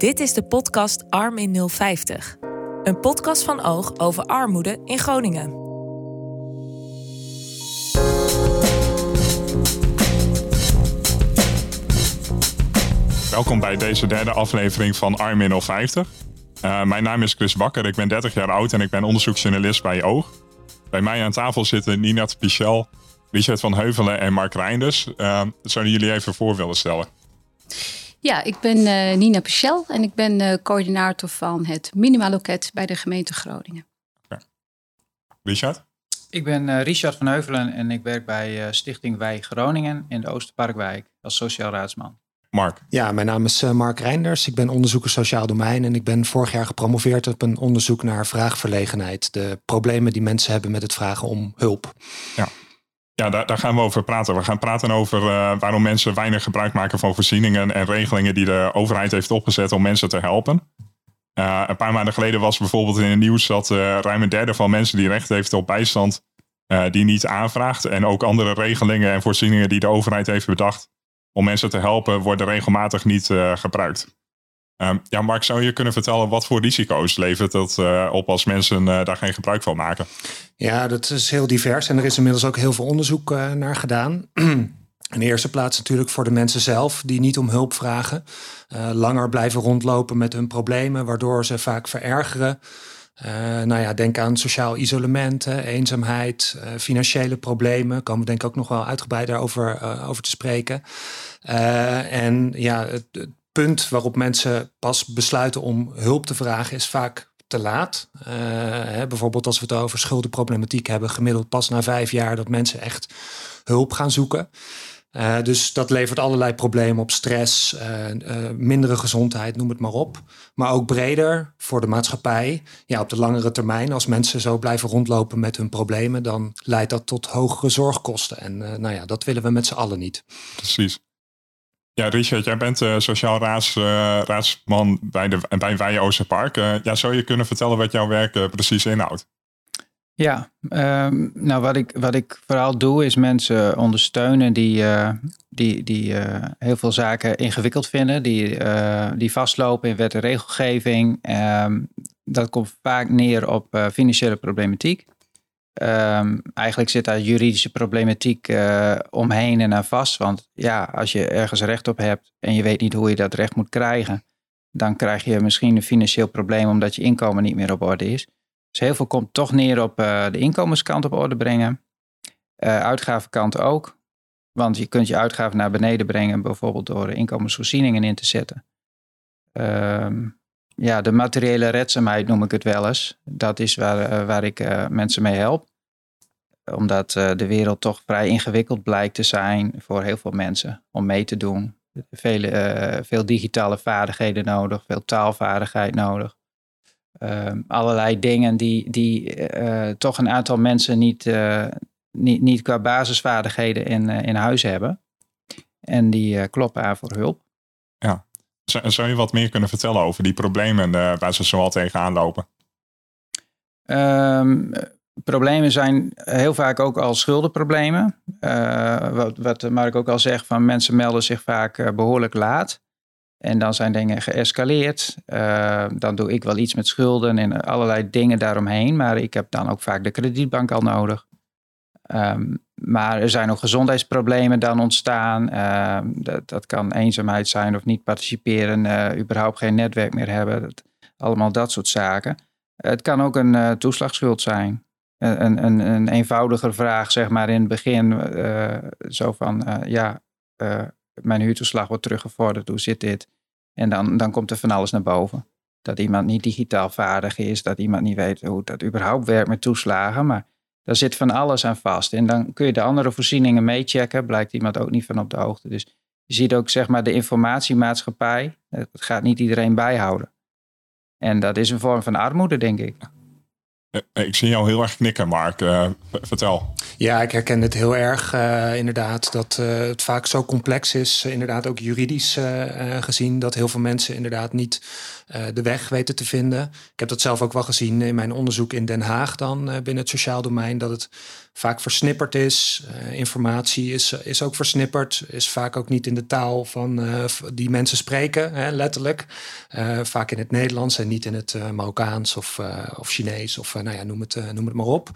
Dit is de podcast Arm in 050. Een podcast van Oog over armoede in Groningen. Welkom bij deze derde aflevering van Arm in 050. Uh, mijn naam is Chris Bakker, ik ben 30 jaar oud en ik ben onderzoeksjournalist bij Oog. Bij mij aan tafel zitten Nina Pichel, Richard van Heuvelen en Mark Reinders. Uh, zouden jullie even voor willen stellen? Ja, ik ben uh, Nina Pichel en ik ben uh, coördinator van het Minimaloket bij de gemeente Groningen. Okay. Richard? Ik ben uh, Richard van Heuvelen en ik werk bij Stichting Wij Groningen in de Oosterparkwijk als sociaal raadsman. Mark? Ja, mijn naam is Mark Reinders. Ik ben onderzoeker sociaal domein en ik ben vorig jaar gepromoveerd op een onderzoek naar vraagverlegenheid. De problemen die mensen hebben met het vragen om hulp. Ja. Ja, daar, gaan we over praten. We gaan praten over uh, waarom mensen weinig gebruik maken van voorzieningen en regelingen die de overheid heeft opgezet om mensen te helpen. Uh, een paar maanden geleden was bijvoorbeeld in het nieuws dat uh, ruim een derde van mensen die recht heeft op bijstand, die niet aanvraagt. En ook andere regelingen en voorzieningen die de overheid heeft bedacht om mensen te helpen, worden regelmatig niet gebruikt. Um, ja, Mark, zou je kunnen vertellen wat voor risico's levert het uh, op als mensen uh, daar geen gebruik van maken? Ja, dat is heel divers en er is inmiddels ook heel veel onderzoek uh, naar gedaan. In de eerste plaats natuurlijk voor de mensen zelf die niet om hulp vragen. langer blijven rondlopen met hun problemen, waardoor ze vaak verergeren. nou ja, denk aan sociaal isolement, eenzaamheid, financiële problemen. Komen we denk ik ook nog wel uitgebreider over, over te spreken. en ja, het, punt waarop mensen pas besluiten om hulp te vragen is vaak te laat. Uh, hè, bijvoorbeeld als we het over schuldenproblematiek hebben, gemiddeld pas na vijf jaar dat mensen echt hulp gaan zoeken. Uh, dus dat levert allerlei problemen op, stress, uh, mindere gezondheid, noem het maar op. Maar ook breder voor de maatschappij. Ja, op de langere termijn, als mensen zo blijven rondlopen met hun problemen, dan leidt dat tot hogere zorgkosten. En nou ja, dat willen we met z'n allen niet. Precies. Ja, Richard, jij bent uh, sociaal raads, uh, raadsman bij, de, bij Weijen Oosterpark. Uh, ja, zou je kunnen vertellen wat jouw werk precies inhoudt? Ja, um, nou wat ik, wat ik vooral doe is mensen ondersteunen die, die, die heel veel zaken ingewikkeld vinden, die, die vastlopen in wet en regelgeving. Um, dat komt vaak neer op financiële problematiek. Um, eigenlijk zit daar juridische problematiek uh, omheen en aan vast. Want ja, als je ergens recht op hebt en je weet niet hoe je dat recht moet krijgen, dan krijg je misschien een financieel probleem omdat je inkomen niet meer op orde is. Dus heel veel komt toch neer op uh, de inkomenskant op orde brengen. Uh, uitgavenkant ook. Want je kunt je uitgaven naar beneden brengen, bijvoorbeeld door inkomensvoorzieningen in te zetten. Um, ja, de materiële redzaamheid noem ik het wel eens. Dat is waar, uh, waar ik uh, mensen mee help. Omdat uh, de wereld toch vrij ingewikkeld blijkt te zijn voor heel veel mensen om mee te doen. Vele, veel digitale vaardigheden nodig, veel taalvaardigheid nodig. Ehm, allerlei dingen die, die toch een aantal mensen niet, niet, niet qua basisvaardigheden in, in huis hebben. En die kloppen aan voor hulp. Zou je wat meer kunnen vertellen over die problemen uh, waar ze zoal tegenaan lopen? Um, problemen zijn heel vaak ook al schuldenproblemen. Uh, wat, wat Mark ook al zegt, van mensen melden zich vaak uh, behoorlijk laat. En dan zijn dingen geëscaleerd. dan doe ik wel iets met schulden en allerlei dingen daaromheen. Maar ik heb dan ook vaak de kredietbank al nodig. Um, maar er zijn ook gezondheidsproblemen dan ontstaan. Uh, dat, dat, kan eenzaamheid zijn of niet participeren, uh, überhaupt geen netwerk meer hebben. Allemaal dat soort zaken. Het kan ook een uh, toeslagschuld zijn. Een, een, een, eenvoudiger vraag, zeg maar in het begin. zo van, ja, mijn huurtoeslag wordt teruggevorderd, hoe zit dit? En dan, dan komt er van alles naar boven. Dat iemand niet digitaal vaardig is, dat iemand niet weet hoe dat überhaupt werkt met toeslagen. Maar daar zit van alles aan vast. En dan kun je de andere voorzieningen meechecken. Blijkt iemand ook niet van op de hoogte. Dus je ziet ook zeg maar de informatiemaatschappij. Het gaat niet iedereen bijhouden. En dat is een vorm van armoede, denk ik. Eh, ik zie jou heel erg knikken, Mark. Uh, vertel. Ja, ik herken het heel erg uh, inderdaad. Dat uh, het vaak zo complex is, inderdaad ook juridisch gezien, dat heel veel mensen inderdaad niet de weg weten te vinden. Ik heb dat zelf ook wel gezien in mijn onderzoek in Den Haag dan binnen het sociaal domein, dat het vaak versnipperd is. Uh, informatie is, is ook versnipperd, is vaak ook niet in de taal van die mensen spreken, hè, letterlijk. Vaak in het Nederlands en niet in het Marokkaans of, of Chinees of nou ja, noem, het, noem het maar op.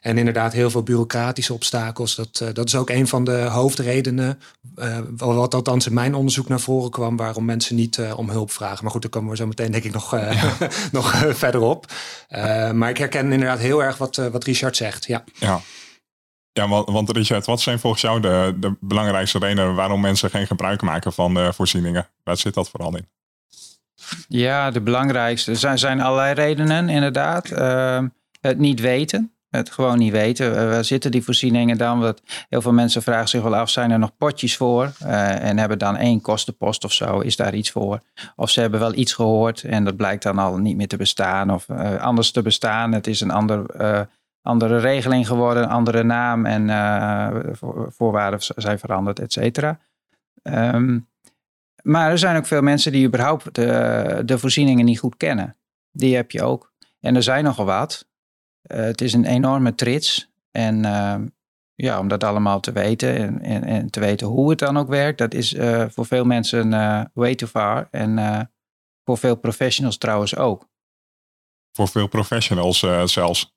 En inderdaad heel veel bureaucratische obstakels. Dat, dat is ook een van de hoofdredenen, wat althans in mijn onderzoek naar voren kwam, waarom mensen niet om hulp vragen. Maar goed, daar komen we zo meteen denk ik nog, ja. nog verder op. maar ik herken inderdaad heel erg wat, wat Richard zegt. Ja. ja. Ja, want, want Richard, wat zijn volgens jou de, de belangrijkste redenen waarom mensen geen gebruik maken van de voorzieningen? Waar zit dat vooral in? Ja, de belangrijkste zijn, zijn allerlei redenen, inderdaad. Uh, het niet weten. Het gewoon niet weten. Waar zitten die voorzieningen dan? Want heel veel mensen vragen zich wel af: zijn er nog potjes voor? Uh, en hebben dan één kostenpost of zo? Is daar iets voor? Of ze hebben wel iets gehoord en dat blijkt dan al niet meer te bestaan of uh, anders te bestaan. Het is een ander andere regeling geworden, andere naam en voorwaarden zijn veranderd, et cetera. Um, maar er zijn ook veel mensen die überhaupt de, de, voorzieningen niet goed kennen. Die heb je ook. En er zijn nogal wat. Uh, het is een enorme trits. En uh, ja, om dat allemaal te weten en, en, en, te weten hoe het dan ook werkt, dat is voor veel mensen way too far. En voor veel professionals trouwens ook. Voor veel professionals zelfs.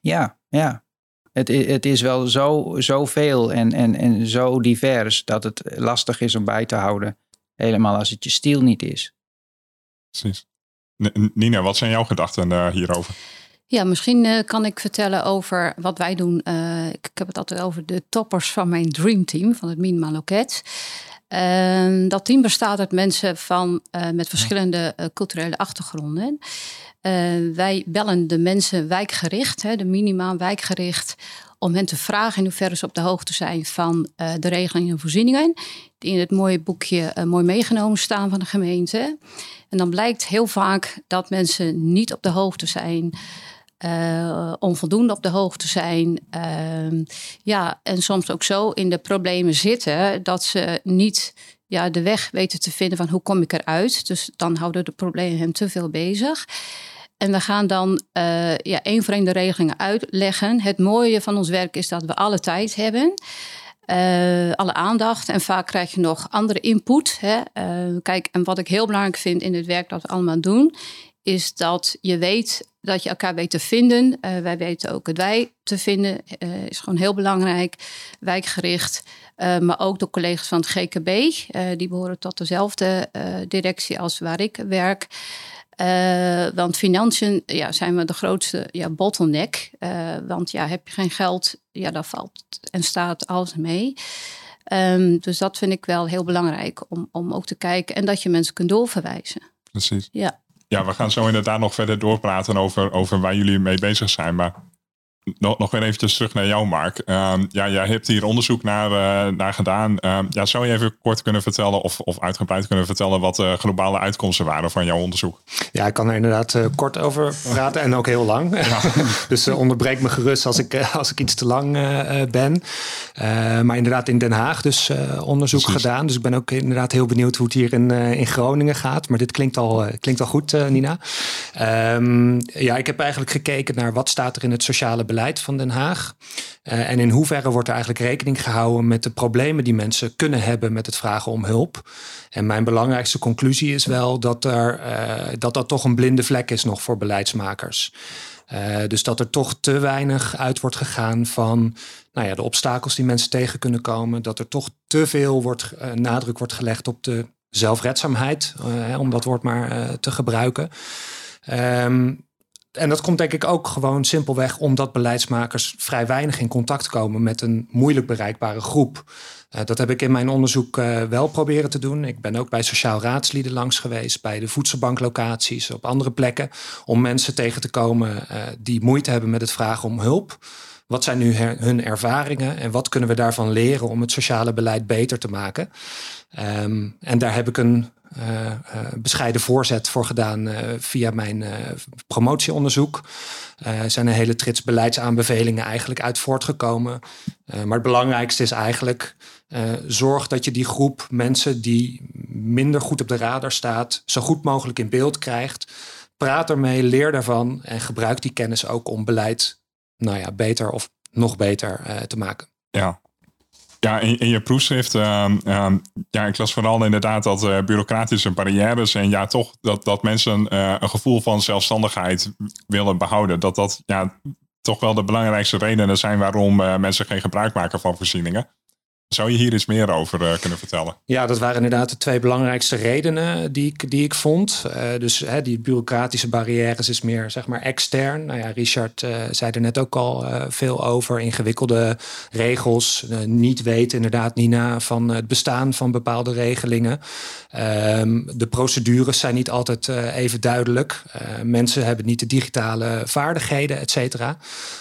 Ja, ja. Het, het is wel zo, zoveel en, en, en zo divers dat het lastig is om bij te houden. Helemaal als het je stiel niet is. Precies. Nina, wat zijn jouw gedachten uh, hierover? Ja, misschien uh, kan ik vertellen over wat wij doen. Uh, ik, heb het altijd over de toppers van mijn dreamteam, van het Minima Loket. dat team bestaat uit mensen van, met verschillende culturele achtergronden. Wij bellen de mensen wijkgericht, hè, de minima wijkgericht, om hen te vragen in hoeverre ze op de hoogte zijn van uh, de regelingen en voorzieningen. Die in het mooie boekje uh, mooi meegenomen staan van de gemeente. En dan blijkt heel vaak dat mensen niet op de hoogte zijn. onvoldoende op de hoogte zijn. Ehm, ja, en soms ook zo in de problemen zitten dat ze niet ja, de weg weten te vinden van hoe kom ik eruit. Dus dan houden de problemen hem te veel bezig. En we gaan dan uh, ja, één voor de regelingen uitleggen. Het mooie van ons werk is dat we alle tijd hebben. Uh, alle aandacht en vaak krijg je nog andere input. Hè. Uh, kijk, en wat ik heel belangrijk vind in het werk dat we allemaal doen, is dat je weet dat je elkaar weet te vinden. Wij weten ook het wij te vinden, is gewoon heel belangrijk, wijkgericht. maar ook de collega's van het GKB, die behoren tot dezelfde directie als waar ik werk. Uh, want financiën ja, zijn we de grootste ja, bottleneck. Uh, want ja, heb je geen geld, ja, dan valt en staat alles mee. Um, dus dat vind ik wel heel belangrijk om, om ook te kijken en dat je mensen kunt doorverwijzen. Precies. Ja. Ja, we gaan zo inderdaad nog verder doorpraten over, over waar jullie mee bezig zijn. Maar nog, nog weer eventjes terug naar jou, Mark. Um, ja, jij hebt hier onderzoek naar, uh, naar gedaan. Um, ja, zou je even kort kunnen vertellen of, of uitgebreid kunnen vertellen wat de globale uitkomsten waren van jouw onderzoek? Ja, ik kan er inderdaad uh, kort over praten en ook heel lang. Ja. dus uh, onderbreek me gerust als ik, als ik iets te lang ben. maar inderdaad in Den Haag dus onderzoek Precies. gedaan. Dus ik ben ook inderdaad heel benieuwd hoe het hier in, in Groningen gaat. Maar dit klinkt al, klinkt al goed, Nina. Um, ja, ik heb eigenlijk gekeken naar wat staat er in het sociale beleid beleid van Den Haag? Uh, en in hoeverre wordt er eigenlijk rekening gehouden met de problemen die mensen kunnen hebben met het vragen om hulp? En mijn belangrijkste conclusie is wel dat er, uh, dat, dat toch een blinde vlek is nog voor beleidsmakers. Uh, dus dat er toch te weinig uit wordt gegaan van nou ja, de obstakels die mensen tegen kunnen komen. Dat er toch te veel wordt, nadruk wordt gelegd op de zelfredzaamheid, om dat woord maar te gebruiken. Um, en dat komt denk ik ook gewoon simpelweg omdat beleidsmakers vrij weinig in contact komen met een moeilijk bereikbare groep. Uh, dat heb ik in mijn onderzoek uh, wel proberen te doen. Ik ben ook bij sociaal raadslieden langs geweest, bij de voedselbanklocaties, op andere plekken, om mensen tegen te komen uh, die moeite hebben met het vragen om hulp. Wat zijn nu hun ervaringen en wat kunnen we daarvan leren om het sociale beleid beter te maken? Um, en daar heb ik een bescheiden voorzet voor gedaan via mijn promotieonderzoek. Er zijn een hele trits beleidsaanbevelingen eigenlijk uit voortgekomen. maar het belangrijkste is eigenlijk zorg dat je die groep mensen die minder goed op de radar staat, zo goed mogelijk in beeld krijgt. Praat ermee, leer daarvan en gebruik die kennis ook om beleid nou ja, beter of nog beter te maken. Ja, ja, in, in je proefschrift, uh, ja, ik las vooral inderdaad dat uh, bureaucratische barrières en ja, toch dat, dat mensen uh, een gevoel van zelfstandigheid willen behouden. Dat dat ja, toch wel de belangrijkste redenen zijn waarom mensen geen gebruik maken van voorzieningen. Zou je hier iets meer over uh, kunnen vertellen? Ja, dat waren inderdaad de twee belangrijkste redenen die ik, die ik vond. Uh, dus hè, die bureaucratische barrières is meer zeg maar extern. Nou ja, Richard uh, zei er net ook al veel over. Ingewikkelde regels. niet weten inderdaad, Nina, van het bestaan van bepaalde regelingen. Ehm, de procedures zijn niet altijd even duidelijk. mensen hebben niet de digitale vaardigheden, et cetera.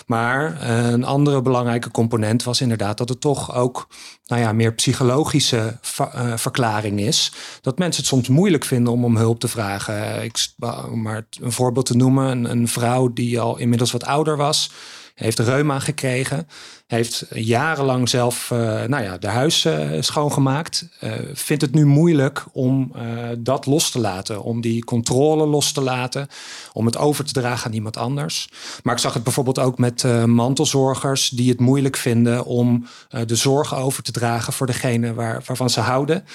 Maar een andere belangrijke component was inderdaad dat het toch ook nou ja, meer psychologische uh, verklaring is. Dat mensen het soms moeilijk vinden om om hulp te vragen. Ik, om maar een voorbeeld te noemen, een vrouw die al inmiddels wat ouder was, heeft reuma gekregen. Heeft jarenlang zelf uh, nou ja, de huis uh, schoongemaakt. Uh, vindt het nu moeilijk om dat los te laten. Om die controle los te laten. Om het over te dragen aan iemand anders. Maar ik zag het bijvoorbeeld ook met mantelzorgers. Die het moeilijk vinden om de zorg over te dragen voor degene waar, waarvan ze houden.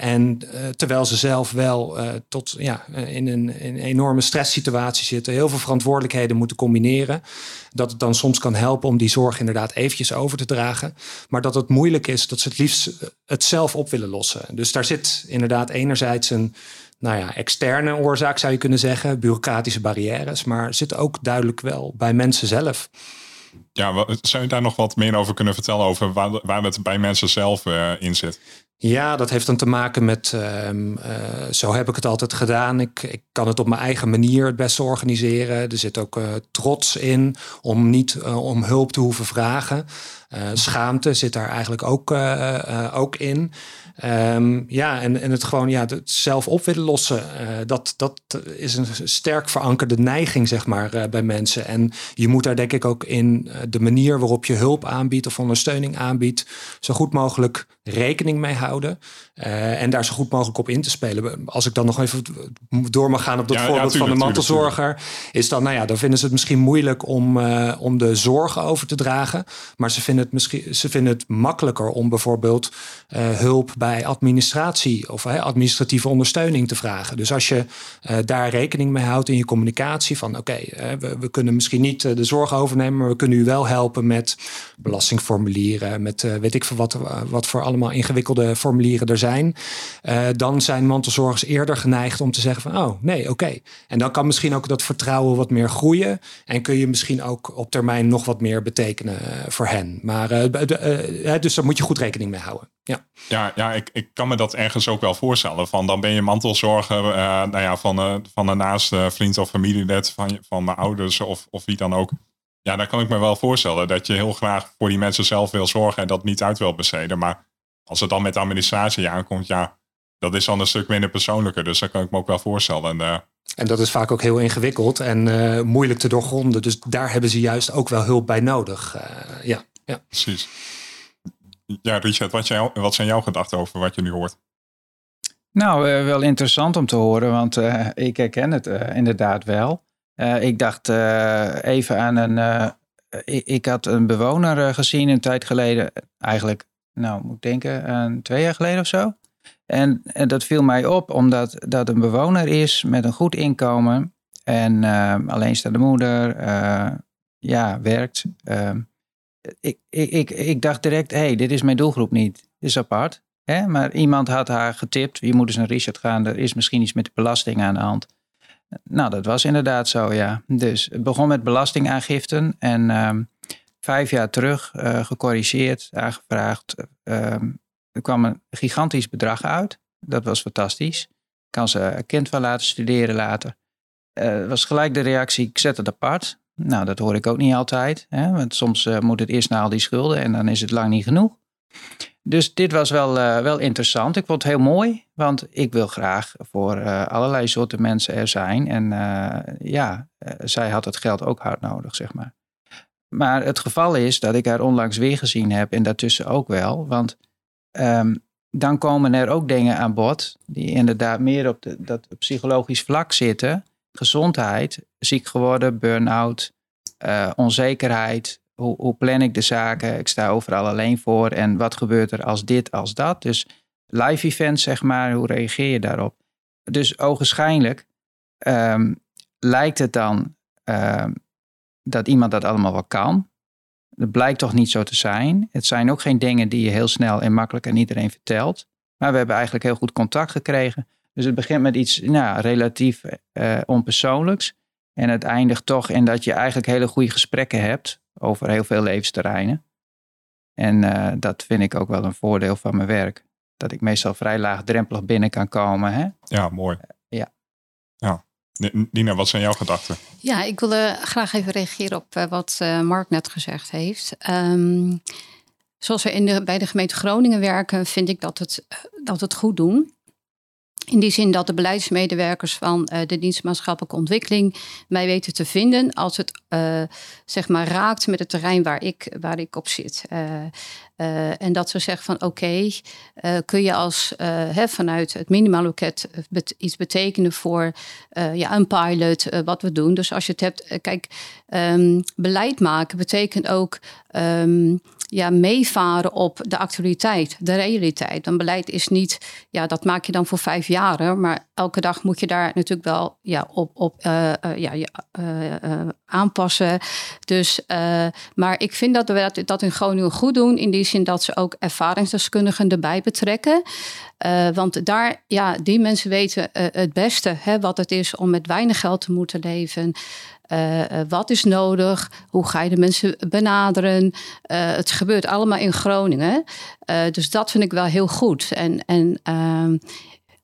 en terwijl ze zelf wel tot, ja, in, een, in een enorme stresssituatie zitten. Heel veel verantwoordelijkheden moeten combineren. Dat het dan soms kan helpen om die zorg inderdaad eventjes over te dragen. Maar dat het moeilijk is dat ze het liefst eh, het zelf op willen lossen. Dus daar zit inderdaad enerzijds een nou ja, externe oorzaak, zou je kunnen zeggen, bureaucratische barrières. Maar zit ook duidelijk wel bij mensen zelf. Ja, zou je daar nog wat meer over kunnen vertellen over waar, het bij mensen zelf uh, in zit? Ja, dat heeft dan te maken met, uh, zo heb ik het altijd gedaan. Ik, ik kan het op mijn eigen manier het beste organiseren. Er zit ook uh, trots in om niet om hulp te hoeven vragen. schaamte zit daar eigenlijk ook, ook in. Um, ja, en, en het gewoon ja, het zelf op willen lossen. Dat, dat is een sterk verankerde neiging, zeg maar, bij mensen. En je moet daar denk ik ook in de manier waarop je hulp aanbiedt of ondersteuning aanbiedt, zo goed mogelijk rekening mee houden. En daar zo goed mogelijk op in te spelen. Als ik dan nog even door mag gaan op dat ja, voorbeeld ja, tuurlijk, van de mantelzorger, tuurlijk, tuurlijk. is dan, nou ja, dan vinden ze het misschien moeilijk om, om de zorgen over te dragen. Maar ze vinden het misschien ze vinden het makkelijker om bijvoorbeeld hulp bij administratie of administratieve ondersteuning te vragen. Dus als je daar rekening mee houdt in je communicatie van oké, okay, we, we, kunnen misschien niet de zorg overnemen, maar we kunnen u wel helpen met belastingformulieren, met weet ik veel wat, wat voor allemaal ingewikkelde formulieren er zijn. dan zijn mantelzorgers eerder geneigd om te zeggen van oh nee, oké. En dan kan misschien ook dat vertrouwen wat meer groeien en kun je misschien ook op termijn nog wat meer betekenen voor hen. Maar dus daar moet je goed rekening mee houden. Ja, ja, ja ik, ik kan me dat ergens ook wel voorstellen. Van dan ben je mantelzorger nou ja, van, uh, van een naaste vriend of familielid van, van mijn ouders of, of wie dan ook. Ja, dan kan ik me wel voorstellen dat je heel graag voor die mensen zelf wil zorgen en dat niet uit wil besteden. Maar als het dan met de administratie aankomt, ja, dat is dan een stuk minder persoonlijker. Dus dat kan ik me ook wel voorstellen. En, uh, en dat is vaak ook heel ingewikkeld en uh, moeilijk te doorgronden. Dus daar hebben ze juist ook wel hulp bij nodig. Uh, ja, ja. Precies. Ja, Richard, wat, jij, wat zijn jouw gedachten over wat je nu hoort? Nou, uh, wel interessant om te horen, want uh, ik herken het uh, inderdaad wel. ik dacht even aan een. Ik, ik, had een bewoner gezien een tijd geleden, eigenlijk, nou moet ik denken, twee jaar geleden of zo. En, en, dat viel mij op, omdat dat een bewoner is met een goed inkomen en alleenstaande moeder, ja, werkt. Ehm, ik, ik, ik, dacht direct, hé, hey, dit is mijn doelgroep niet. Dit is apart. Hè? Maar iemand had haar getipt, je moet eens naar Richard gaan, er is misschien iets met de belasting aan de hand. Nou, dat was inderdaad zo, ja. Dus het begon met belastingaangiften en ehm, vijf jaar terug uh, gecorrigeerd, aangevraagd. Ehm, er kwam een gigantisch bedrag uit. Dat was fantastisch. Kan ze een kind wel laten studeren later. Uh, was gelijk de reactie, ik zet het apart. Nou, dat hoor ik ook niet altijd. Hè? Want soms uh, moet het eerst naar al die schulden en dan is het lang niet genoeg. Dus dit was wel, wel interessant. Ik vond het heel mooi, want ik wil graag voor allerlei soorten mensen er zijn. En ja, zij had het geld ook hard nodig, zeg maar. Maar het geval is dat ik haar onlangs weer gezien heb en daartussen ook wel. Want um, dan komen er ook dingen aan bod die inderdaad meer op de, dat psychologisch vlak zitten. Gezondheid, ziek geworden, burn-out, onzekerheid, hoe, plan ik de zaken? Ik sta overal alleen voor. En wat gebeurt er als dit, als dat? Dus live events, zeg maar, hoe reageer je daarop? Dus ogenschijnlijk um, lijkt het dan um, dat iemand dat allemaal wel kan. Dat blijkt toch niet zo te zijn. Het zijn ook geen dingen die je heel snel en makkelijk aan iedereen vertelt. Maar we hebben eigenlijk heel goed contact gekregen. Dus het begint met iets nou, relatief uh, onpersoonlijks. En het eindigt toch in dat je eigenlijk hele goede gesprekken hebt over heel veel levensterreinen. En uh, dat vind ik ook wel een voordeel van mijn werk. Dat ik meestal vrij laagdrempelig binnen kan komen. Hè? Ja, mooi. Uh, ja. ja. Nina, wat zijn jouw gedachten? Ja, ik wilde graag even reageren op uh, wat Mark net gezegd heeft. Um, zoals we in bij de gemeente Groningen werken, vind ik dat het, dat het goed doen. In die zin dat de beleidsmedewerkers van uh, de dienst maatschappelijke ontwikkeling mij weten te vinden als het uh, zeg maar raakt met het terrein waar ik, waar ik op zit. Uh, en dat ze zeggen van oké, kun je als hè, vanuit het minimaloket bet iets betekenen voor ja, een pilot, wat we doen. Dus als je het hebt, kijk, um, beleid maken betekent ook um, ja, meevaren op de actualiteit, de realiteit. Een beleid is niet, ja, dat maak je dan voor vijf jaar, maar elke dag moet je daar natuurlijk wel ja, op, op uh, uh, ja, uh, aanpassen. Dus, maar ik vind dat we dat in Groningen goed doen, in die zin dat ze ook ervaringsdeskundigen erbij betrekken. want daar, ja, die mensen weten het beste hè, wat het is om met weinig geld te moeten leven. Uh, wat is nodig? Hoe ga je de mensen benaderen? Uh, het gebeurt allemaal in Groningen. Dus dat vind ik wel heel goed. En, en ehm,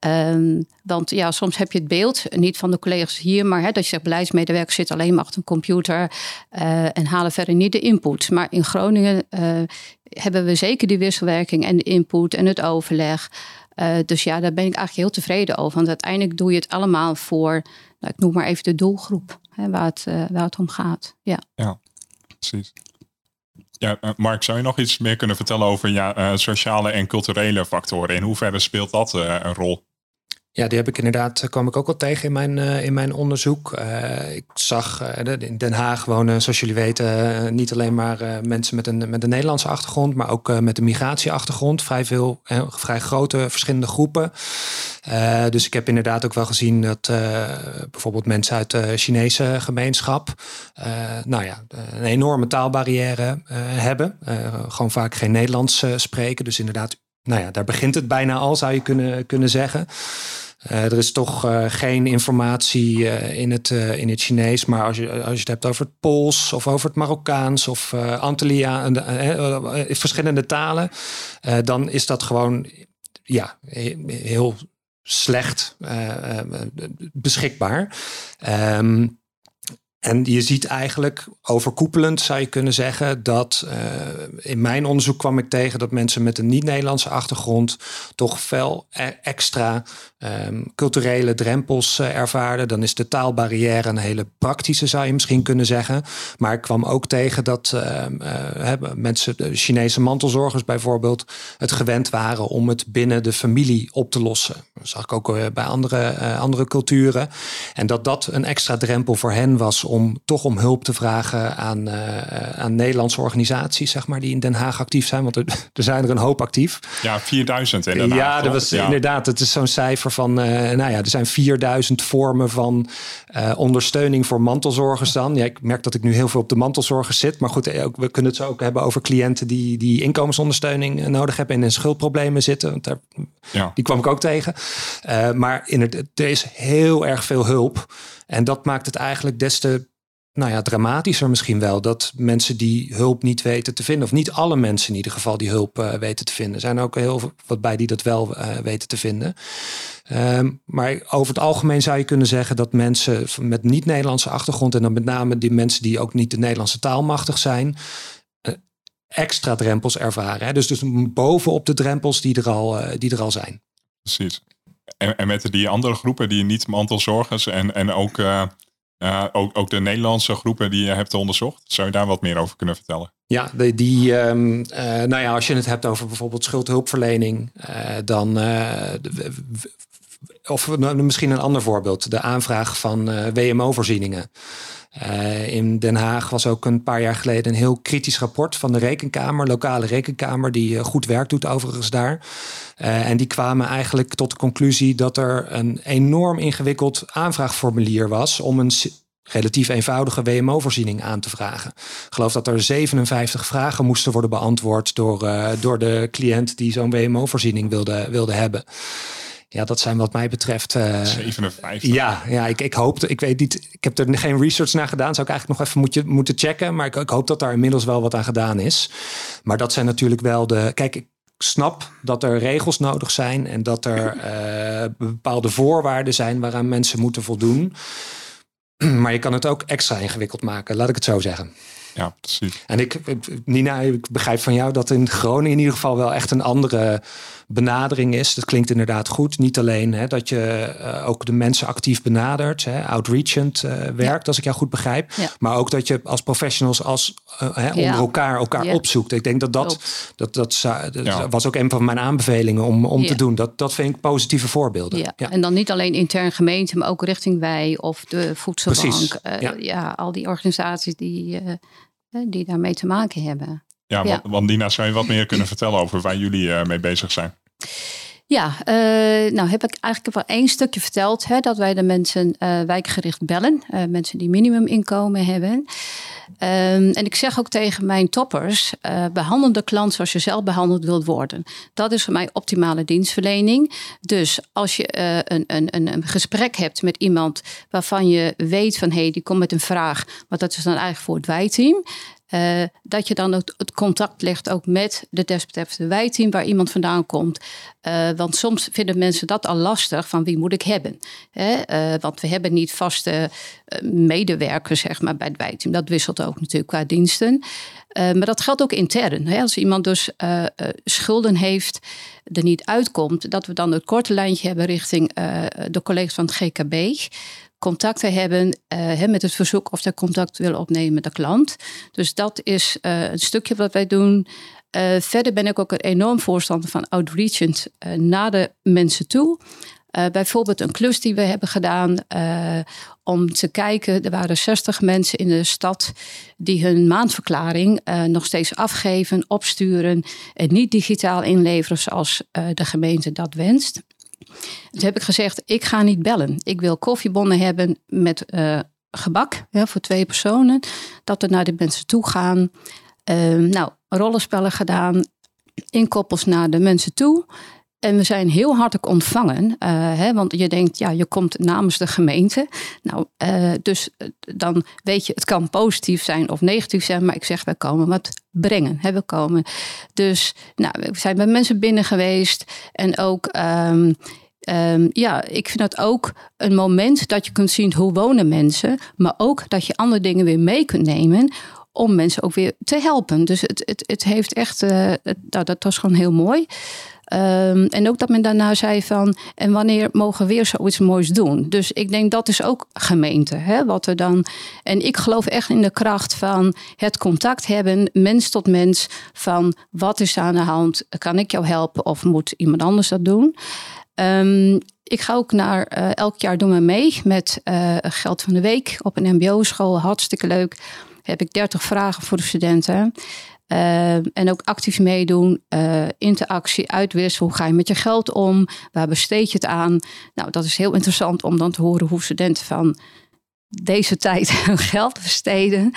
Um, want ja, soms heb je het beeld, niet van de collega's hier, maar dat je zegt beleidsmedewerkers zitten alleen maar achter een computer en halen verder niet de input. Maar in Groningen hebben we zeker die wisselwerking en de input en het overleg. Dus ja, daar ben ik eigenlijk heel tevreden over. Want uiteindelijk doe je het allemaal voor, nou, ik noem maar even de doelgroep hè, waar, het, waar het om gaat. Ja, ja precies. Ja, Mark, zou je nog iets meer kunnen vertellen over ja, sociale en culturele factoren? In hoeverre speelt dat een rol? Ja, die heb ik inderdaad, kwam ik ook wel tegen in mijn, uh, in mijn onderzoek. Uh, ik zag in Den Haag wonen, zoals jullie weten, niet alleen maar mensen met een, met een Nederlandse achtergrond, maar ook met een migratieachtergrond. Vrij veel, vrij grote verschillende groepen. dus ik heb inderdaad ook wel gezien dat bijvoorbeeld mensen uit de Chinese gemeenschap, nou ja, een enorme taalbarrière hebben. gewoon vaak geen Nederlands spreken. Dus inderdaad nou ja, daar begint het bijna al, zou je kunnen, kunnen zeggen. Uh, er is toch uh, geen informatie uh, in, het, in het Chinees. Maar als je, als je het hebt over het Pools of over het Marokkaans of Antillia, verschillende talen, dan is dat gewoon ja, heel slecht beschikbaar. Um, en je ziet eigenlijk overkoepelend, zou je kunnen zeggen, dat uh, in mijn onderzoek kwam ik tegen dat mensen met een niet-Nederlandse achtergrond toch veel e-, extra um, culturele drempels uh, ervaarden. Dan is de taalbarrière een hele praktische, zou je misschien kunnen zeggen. Maar ik kwam ook tegen dat uh, mensen, de Chinese mantelzorgers bijvoorbeeld, het gewend waren om het binnen de familie op te lossen. Dat zag ik ook bij andere, andere culturen. En dat dat een extra drempel voor hen was om toch om hulp te vragen aan, aan Nederlandse organisaties, zeg maar, die in Den Haag actief zijn. Want er, er zijn er een hoop actief. Ja, 4000 in Den Haag. Ja, dat was ja. inderdaad. Het is zo'n cijfer van, uh, nou ja, er zijn 4000 vormen van uh, ondersteuning voor mantelzorgers dan. Ja, ik merk dat ik nu heel veel op de mantelzorgers zit. Maar goed, ook, we kunnen het zo ook hebben over cliënten die, die inkomensondersteuning nodig hebben en in schuldproblemen zitten. Want daar, ja. Die kwam ik ook tegen. maar in het, er is heel erg veel hulp. En dat maakt het eigenlijk des te nou ja, dramatischer misschien wel. Dat mensen die hulp niet weten te vinden. Of niet alle mensen in ieder geval die hulp uh, weten te vinden. Er zijn ook heel wat bij die dat wel uh, weten te vinden. Um, maar over het algemeen zou je kunnen zeggen dat mensen met niet-Nederlandse achtergrond. En dan met name die mensen die ook niet de Nederlandse taal machtig zijn. Uh, extra drempels ervaren. Hè? Dus, dus bovenop de drempels die er al, die er al zijn. Precies. En, en met die andere groepen, die niet-mantelzorgers en, en ook, ook, ook de Nederlandse groepen die je hebt onderzocht, zou je daar wat meer over kunnen vertellen? Ja, die, die um, nou ja, als je het hebt over bijvoorbeeld schuldhulpverlening, uh, dan. Of nou, misschien een ander voorbeeld, de aanvraag van WMO-voorzieningen. in Den Haag was ook een paar jaar geleden een heel kritisch rapport van de rekenkamer, lokale rekenkamer, die goed werk doet overigens daar. en die kwamen eigenlijk tot de conclusie dat er een enorm ingewikkeld aanvraagformulier was om een relatief eenvoudige WMO-voorziening aan te vragen. Ik geloof dat er 57 vragen moesten worden beantwoord door, door de cliënt die zo'n WMO-voorziening wilde, wilde hebben. Ja, dat zijn wat mij betreft. Uh, 57. Ja, ja ik, ik hoop, ik weet niet, ik heb er geen research naar gedaan. Zou ik eigenlijk nog even moet moeten checken. Maar ik, ik hoop dat daar inmiddels wel wat aan gedaan is. Maar dat zijn natuurlijk wel de. Kijk, ik snap dat er regels nodig zijn en dat er uh, bepaalde voorwaarden zijn waaraan mensen moeten voldoen. Maar je kan het ook extra ingewikkeld maken, laat ik het zo zeggen. Ja, precies. En ik, Nina, ik begrijp van jou dat in Groningen in ieder geval wel echt een andere benadering is. Dat klinkt inderdaad goed. Niet alleen hè, dat je uh, ook de mensen actief benadert, hè, outreachend uh, werkt, als ik jou goed begrijp. Ja. Maar ook dat je als professionals als, uh, hè, onder elkaar elkaar opzoekt. Ik denk dat dat, dat, dat, dat was ook een van mijn aanbevelingen om, om te doen. Dat, dat vind ik positieve voorbeelden. Ja. En dan niet alleen intern gemeente, maar ook richting wij of de voedselbank. ja. al die organisaties die, die daarmee te maken hebben. Ja, want, want Dina, zou je wat meer kunnen vertellen over waar jullie mee bezig zijn? Ja, uh, nou heb ik eigenlijk wel één stukje verteld. Hè, dat wij de mensen uh, wijkgericht bellen. Mensen die minimuminkomen hebben. Um, en ik zeg ook tegen mijn toppers, behandel de klant zoals je zelf behandeld wilt worden. Dat is voor mij optimale dienstverlening. Dus als je een, een, een gesprek hebt met iemand waarvan je weet van hé, hey, die komt met een vraag, maar dat is dan eigenlijk voor het wijteam. Uh, dat je dan ook het contact legt ook met de desbetreffende wijteam waar iemand vandaan komt. Uh, want soms vinden mensen dat al lastig van wie moet ik hebben. Hè? Uh, want we hebben niet vaste medewerkers zeg maar, bij het wijteam. Dat wisselt ook natuurlijk qua diensten. maar dat geldt ook intern. Hè? Als iemand dus schulden heeft, er niet uitkomt, dat we dan het korte lijntje hebben richting de collega's van het GKB contacten hebben met het verzoek of ze contact willen opnemen met de klant. Dus dat is een stukje wat wij doen. Verder ben ik ook een enorm voorstander van outreachend naar de mensen toe. Bijvoorbeeld een klus die we hebben gedaan om te kijken. Er waren 60 mensen in de stad die hun maandverklaring nog steeds afgeven, opsturen en niet digitaal inleveren zoals de gemeente dat wenst. Toen heb ik gezegd, ik ga niet bellen. Ik wil koffiebonnen hebben met gebak ja, voor twee personen. Dat we naar de mensen toe gaan. Nou, rollenspellen gedaan. Inkoppels naar de mensen toe. En we zijn heel hartelijk ontvangen. Uh, hè, want je denkt, ja, je komt namens de gemeente. Nou, uh, dus dan weet je, het kan positief zijn of negatief zijn. Maar ik zeg, we komen wat brengen. Hè, we komen. Dus nou, we zijn bij mensen binnen geweest. En ook um, Um, ja, ik vind dat ook een moment dat je kunt zien hoe wonen mensen, maar ook dat je andere dingen weer mee kunt nemen om mensen ook weer te helpen. Dus het, het, het heeft echt, dat, dat was gewoon heel mooi. Um, en ook dat men daarna zei van, en wanneer mogen we weer zoiets moois doen? Dus ik denk dat is ook gemeente, hè, wat er dan. En ik geloof echt in de kracht van het contact hebben, mens tot mens, van wat is aan de hand? Kan ik jou helpen of moet iemand anders dat doen? Um, ik ga ook naar, uh, elk jaar doen we mee met uh, Geld van de Week op een MBO-school. Hartstikke leuk. Heb ik 30 vragen voor de studenten. Uh, en ook actief meedoen, uh, interactie, uitwisselen. Hoe ga je met je geld om? Waar besteed je het aan? Nou, dat is heel interessant om dan te horen hoe studenten van deze tijd hun geld besteden.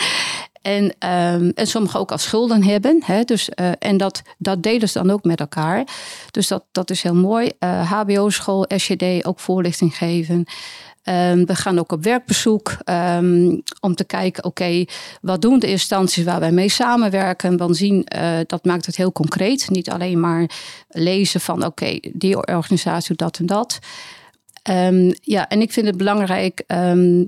En, um, en sommigen ook als schulden hebben. Hè? Dus, uh, en dat, dat delen ze dan ook met elkaar. Dus dat, dat is heel mooi. HBO-school, SJD, ook voorlichting geven. Um, we gaan ook op werkbezoek um, om te kijken, oké, wat doen de instanties waar wij mee samenwerken? Dan zien, uh, dat maakt het heel concreet. Niet alleen maar lezen van, oké, die organisatie dat en dat. Ehm, ja, en ik vind het belangrijk.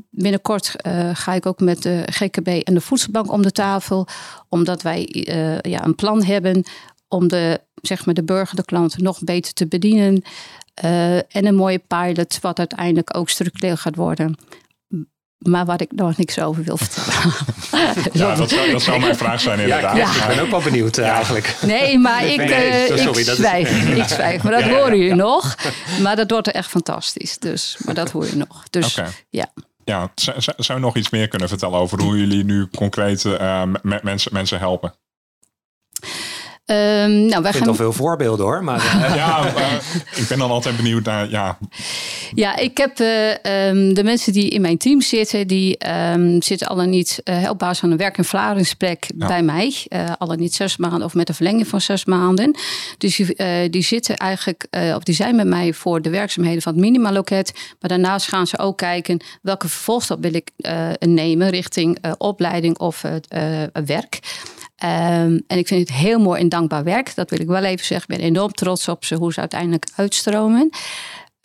Binnenkort uh, ga ik ook met de GKB en de Voedselbank om de tafel. Omdat wij uh, ja, een plan hebben om de, zeg maar de burger, de klant nog beter te bedienen. Uh, en een mooie pilot, wat uiteindelijk ook structureel gaat worden maar waar ik nog niks over wil vertellen. ja, dat zou, dat zou mijn vraag zijn inderdaad. Ja, ik ben ook wel benieuwd uh, eigenlijk. Nee, maar ik, nee, uh, sorry, ik zwijg. Is... ik zwijg. Maar dat ja, horen jullie nog. Maar dat wordt er echt fantastisch. Dus, maar dat hoor je nog. Dus okay. ja. Ja, zou, zou je nog iets meer kunnen vertellen over hoe jullie nu concreet uh, mensen, mensen helpen? Um, nou, wij ik vind al veel voorbeelden hoor. Maar, uh, ja, uh, ik ben dan altijd benieuwd naar. Ja, ja ik heb uh, um, de mensen die in mijn team zitten, die um, zitten alle niet op basis van een werk- en verklaringsplek ja. bij mij. alle niet zes maanden of met een verlenging van zes maanden. Dus die, die zitten eigenlijk, of die zijn met mij voor de werkzaamheden van het minimaloket. Maar daarnaast gaan ze ook kijken welke vervolgstap wil ik nemen richting opleiding of werk. Um, en ik vind het heel mooi en dankbaar werk. Dat wil ik wel even zeggen. Ik ben enorm trots op ze, hoe ze uiteindelijk uitstromen.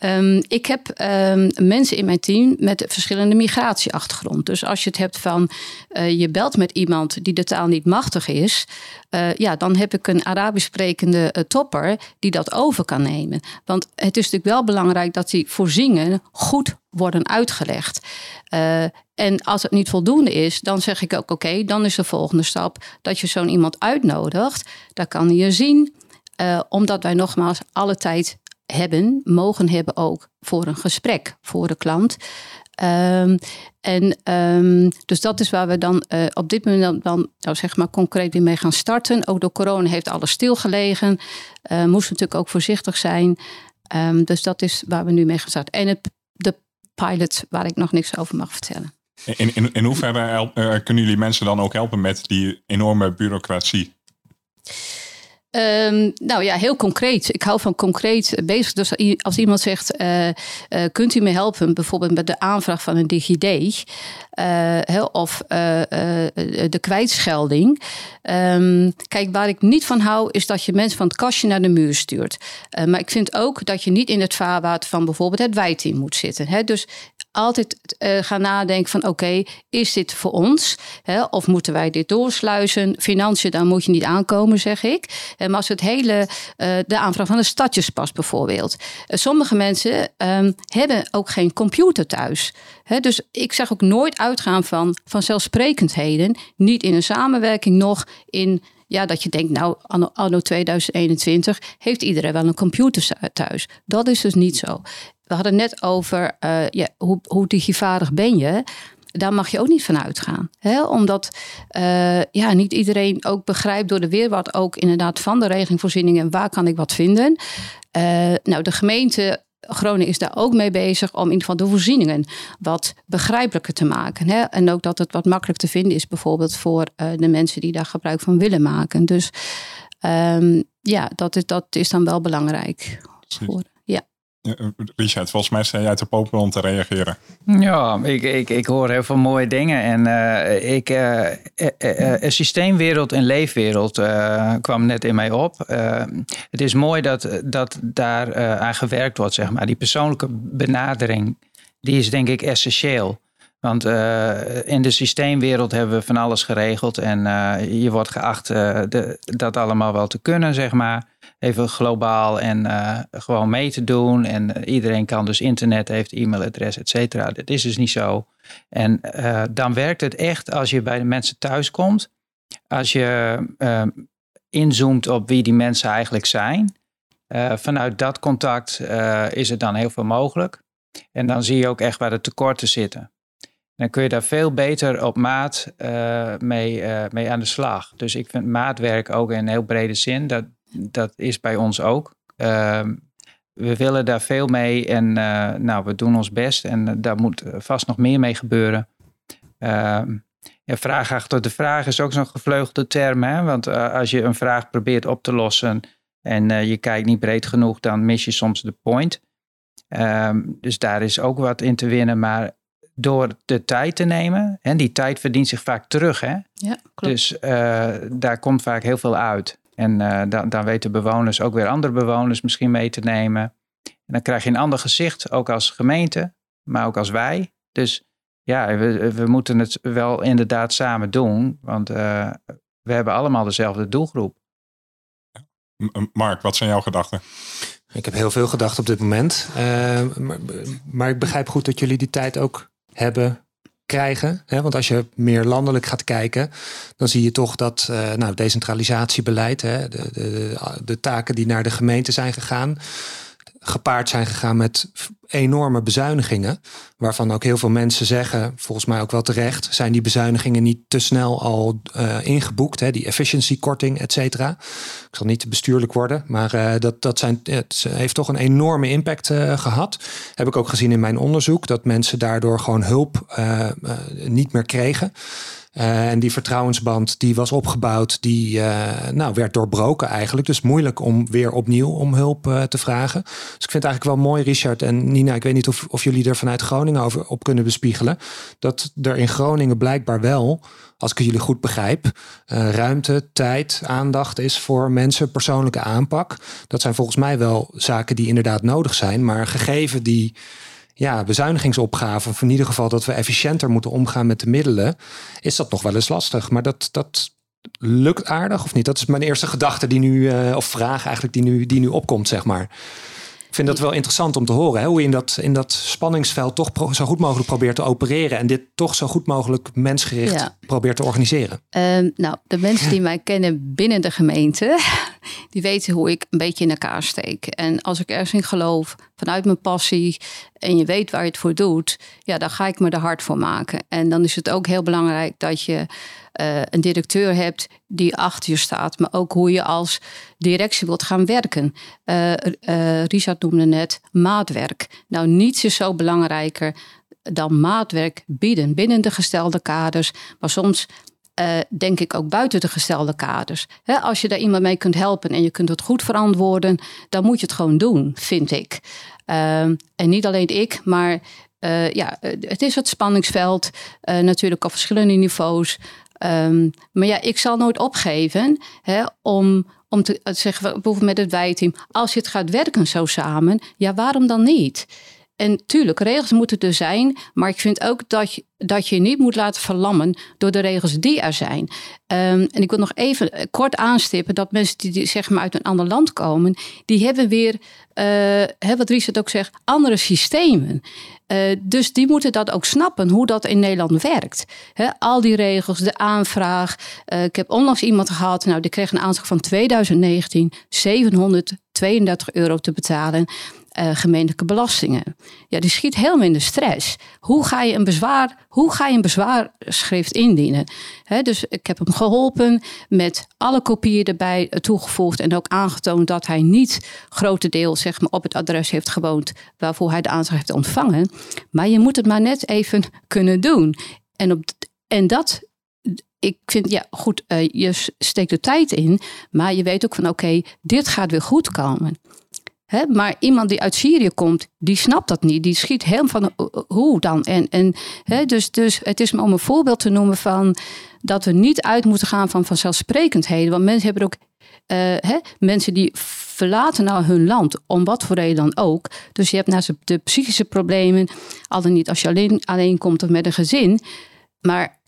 Um, ik heb um, mensen in mijn team met verschillende migratieachtergrond. Dus als je het hebt van uh, je belt met iemand die de taal niet machtig is, uh, ja, dan heb ik een Arabisch sprekende uh, topper die dat over kan nemen. Want het is natuurlijk wel belangrijk dat die voorzieningen goed worden uitgelegd. en als het niet voldoende is, dan zeg ik ook: oké, dan is de volgende stap dat je zo'n iemand uitnodigt. Daar kan je zien. omdat wij nogmaals alle tijd hebben, mogen hebben ook voor een gesprek voor de klant. Um, en um, dus dat is waar we dan uh, op dit moment dan, nou zeg maar concreet mee gaan starten. Ook door corona heeft alles stilgelegen. Uh, moesten natuurlijk ook voorzichtig zijn. Um, dus dat is waar we nu mee gaan starten. En het, de pilot waar ik nog niks over mag vertellen. In, in, in hoeverre uh, kunnen jullie mensen dan ook helpen met die enorme bureaucratie? Um, nou ja, heel concreet. Ik hou van concreet bezig. Dus als iemand zegt, uh, uh, kunt u me helpen bijvoorbeeld met de aanvraag van een DigiD uh, of de kwijtschelding. Um, kijk, waar ik niet van hou is dat je mensen van het kastje naar de muur stuurt. maar ik vind ook dat je niet in het vaarwater van bijvoorbeeld het wijteam moet zitten. Dus altijd uh, gaan nadenken van oké, is dit voor ons? Of moeten wij dit doorsluizen? Financiën, dan moet je niet aankomen, zeg ik. Maar als het hele, uh, de aanvraag van een stadjespas bijvoorbeeld. Uh, sommige mensen um, hebben ook geen computer thuis. Dus ik zeg ook nooit uitgaan van vanzelfsprekendheden. Niet in een samenwerking nog in ja, dat je denkt, nou, anno, anno 2021 heeft iedereen wel een computer thuis. Dat is dus niet zo. We hadden net over ja, hoe, hoe digivaardig ben je. Daar mag je ook niet van uitgaan. Hè? Omdat uh, ja, niet iedereen ook begrijpt door de weerwaart ook inderdaad van de regelingvoorzieningen waar kan ik wat vinden. Uh, nou, de gemeente Groningen is daar ook mee bezig om in ieder geval de voorzieningen wat begrijpelijker te maken. Hè? En ook dat het wat makkelijk te vinden is, bijvoorbeeld voor uh, de mensen die daar gebruik van willen maken. Dus um, ja, dat is, dat is dan wel belangrijk. Voor, Richard, volgens mij sta jij te popelen om te reageren. Ja, ik, ik, ik hoor heel veel mooie dingen. En uh, ik, uh, systeemwereld en leefwereld kwam net in mij op. het is mooi dat, dat daar aan gewerkt wordt, zeg maar. Die persoonlijke benadering, die is denk ik essentieel. Want in de systeemwereld hebben we van alles geregeld. En je wordt geacht de, dat allemaal wel te kunnen, zeg maar even globaal en gewoon mee te doen. En iedereen kan dus internet, heeft e-mailadres, et cetera. Dat is dus niet zo. En dan werkt het echt als je bij de mensen thuis komt. Als je inzoomt op wie die mensen eigenlijk zijn. vanuit dat contact is er dan heel veel mogelijk. En dan zie je ook echt waar de tekorten zitten. Dan kun je daar veel beter op maat mee, mee aan de slag. Dus ik vind maatwerk ook in een heel brede zin. Dat, dat is bij ons ook. Ehm, we willen daar veel mee en uh, nou, we doen ons best en daar moet vast nog meer mee gebeuren. Ja, vraag achter de vraag is ook zo'n gevleugelde term, hè? want eh, als je een vraag probeert op te lossen en je kijkt niet breed genoeg, dan mis je soms de point. Ehm, dus daar is ook wat in te winnen, maar door de tijd te nemen, en die tijd verdient zich vaak terug, hè? Ja, klopt. Dus daar komt vaak heel veel uit. En uh, dan, dan weten bewoners ook weer andere bewoners misschien mee te nemen. En dan krijg je een ander gezicht, ook als gemeente, maar ook als wij. Dus ja, we, we moeten het wel inderdaad samen doen, want uh, we hebben allemaal dezelfde doelgroep. Mark, wat zijn jouw gedachten? Ik heb heel veel gedachten op dit moment. Uh, maar, maar, ik begrijp goed dat jullie die tijd ook hebben krijgen. Hè? Want als je meer landelijk gaat kijken, dan zie je toch dat uh, nou, decentralisatiebeleid, hè, de, de, de taken die naar de gemeente zijn gegaan, gepaard zijn gegaan met enorme bezuinigingen. Waarvan ook heel veel mensen zeggen, volgens mij ook wel terecht, zijn die bezuinigingen niet te snel al uh, ingeboekt. Hè? Die efficiencykorting, et cetera. Ik zal niet te bestuurlijk worden, maar uh, dat, dat zijn, het heeft toch een enorme impact uh, gehad. Heb ik ook gezien in mijn onderzoek, dat mensen daardoor gewoon hulp niet meer kregen. Uh, en die vertrouwensband die was opgebouwd, die uh, nou, werd doorbroken eigenlijk. Dus moeilijk om weer opnieuw om hulp uh, te vragen. Dus ik vind het eigenlijk wel mooi, Richard en Nina. Ik weet niet of, of jullie er vanuit Groningen over op kunnen bespiegelen. Dat er in Groningen blijkbaar wel, als ik jullie goed begrijp, ruimte, tijd, aandacht is voor mensen, persoonlijke aanpak. Dat zijn volgens mij wel zaken die inderdaad nodig zijn. Maar gegeven die ja, bezuinigingsopgave, of in ieder geval dat we efficiënter moeten omgaan met de middelen, is dat nog wel eens lastig. Maar dat, dat lukt aardig of niet? Dat is mijn eerste gedachte die nu, uh, of vraag eigenlijk die nu, die nu opkomt, zeg maar. Ik vind dat wel interessant om te horen. Hè? Hoe je in dat, in dat spanningsveld toch zo goed mogelijk probeert te opereren. En dit toch zo goed mogelijk mensgericht ja. probeert te organiseren. Uh, nou, de mensen die mij kennen binnen de gemeente. Die weten hoe ik een beetje in elkaar steek. En als ik ergens in geloof, vanuit mijn passie. En je weet waar je het voor doet. Ja, dan ga ik me er hard voor maken. En dan is het ook heel belangrijk dat je uh, een directeur hebt die achter je staat, maar ook hoe je als directie wilt gaan werken. Uh, Richard noemde net maatwerk. Nou, niets is zo belangrijker dan maatwerk bieden binnen de gestelde kaders, maar soms uh, denk ik ook buiten de gestelde kaders. Als je daar iemand mee kunt helpen en je kunt het goed verantwoorden, dan moet je het gewoon doen, vind ik. Uh, en niet alleen ik, maar uh, ja, het is het spanningsveld, natuurlijk op verschillende niveaus. Um, maar ja, ik zal nooit opgeven om, om te zeggen, bijvoorbeeld met het wijteam, als je het gaat werken zo samen, ja, waarom dan niet? En tuurlijk, regels moeten er zijn, maar ik vind ook dat je, dat je niet moet laten verlammen door de regels die er zijn. Um, en ik wil nog even kort aanstippen dat mensen die, zeg maar uit een ander land komen, die hebben weer, uh, wat Richard ook zegt, andere systemen. Uh, dus die moeten dat ook snappen, hoe dat in Nederland werkt. Al die regels, de aanvraag. Ik heb onlangs iemand gehad, nou, die kreeg een aanslag van 2019, 732 euro te betalen. Uh, gemeentelijke belastingen. Ja, die schiet helemaal in de stress. Hoe ga je een bezwaar, hoe ga je een bezwaarschrift indienen? Dus ik heb hem geholpen met alle kopieën erbij toegevoegd en ook aangetoond dat hij niet grotendeels zeg maar, op het adres heeft gewoond waarvoor hij de aanslag heeft ontvangen. Maar je moet het maar net even kunnen doen. En, op, en dat ik vind, ja, goed, uh, je steekt de tijd in, maar je weet ook van, oké, dit gaat weer goed komen. Maar iemand die uit Syrië komt, die snapt dat niet. Die schiet helemaal van hoe dan? En, en, dus, dus het is om een voorbeeld te noemen van dat we niet uit moeten gaan van vanzelfsprekendheden. Want mensen hebben ook uh, mensen die verlaten nou hun land, om wat voor reden dan ook. Dus je hebt naast de psychische problemen, al dan niet als je alleen, alleen komt of met een gezin. Maar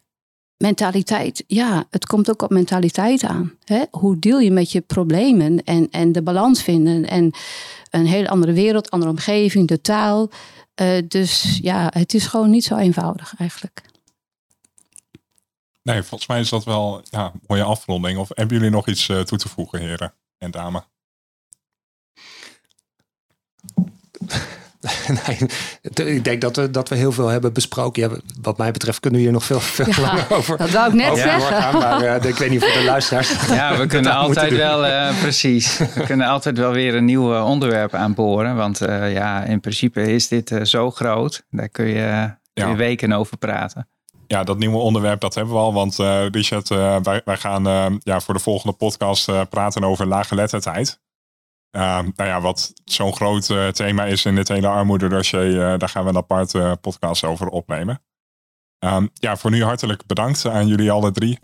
mentaliteit, ja, het komt ook op mentaliteit aan. Hè? Hoe deel je met je problemen en, en de balans vinden en een hele andere wereld, andere omgeving, de taal. Uh, dus ja, het is gewoon niet zo eenvoudig eigenlijk. Nee, volgens mij is dat wel ja, een mooie afronding. Of hebben jullie nog iets uh, toe te voegen, heren en dames? nee, ik denk dat we, dat we heel veel hebben besproken. Ja, wat mij betreft kunnen we hier nog veel, veel ja, langer over. Dat wou ik net zeggen. maar uh, ik weet niet of de luisteraars. Ja, we kunnen altijd wel, uh, precies. We kunnen altijd wel weer een nieuw onderwerp aanboren. Want uh, ja, in principe is dit zo groot. Daar kun je ja. weken over praten. Ja, dat nieuwe onderwerp, dat hebben we al. Want Richard, wij, wij gaan ja, voor de volgende podcast praten over laaggeletterdheid. Uh, nou ja, wat zo'n groot uh, thema is in dit hele armoededossier, uh, daar gaan we een aparte podcast over opnemen. Um, ja, voor nu hartelijk bedankt aan jullie alle drie.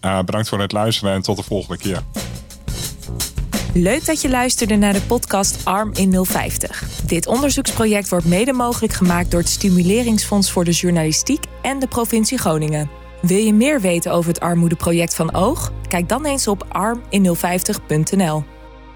bedankt voor het luisteren en tot de volgende keer. Leuk dat je luisterde naar de podcast Arm in 050. Dit onderzoeksproject wordt mede mogelijk gemaakt door het Stimuleringsfonds voor de Journalistiek en de provincie Groningen. Wil je meer weten over het armoedeproject van Oog? Kijk dan eens op armin050.nl.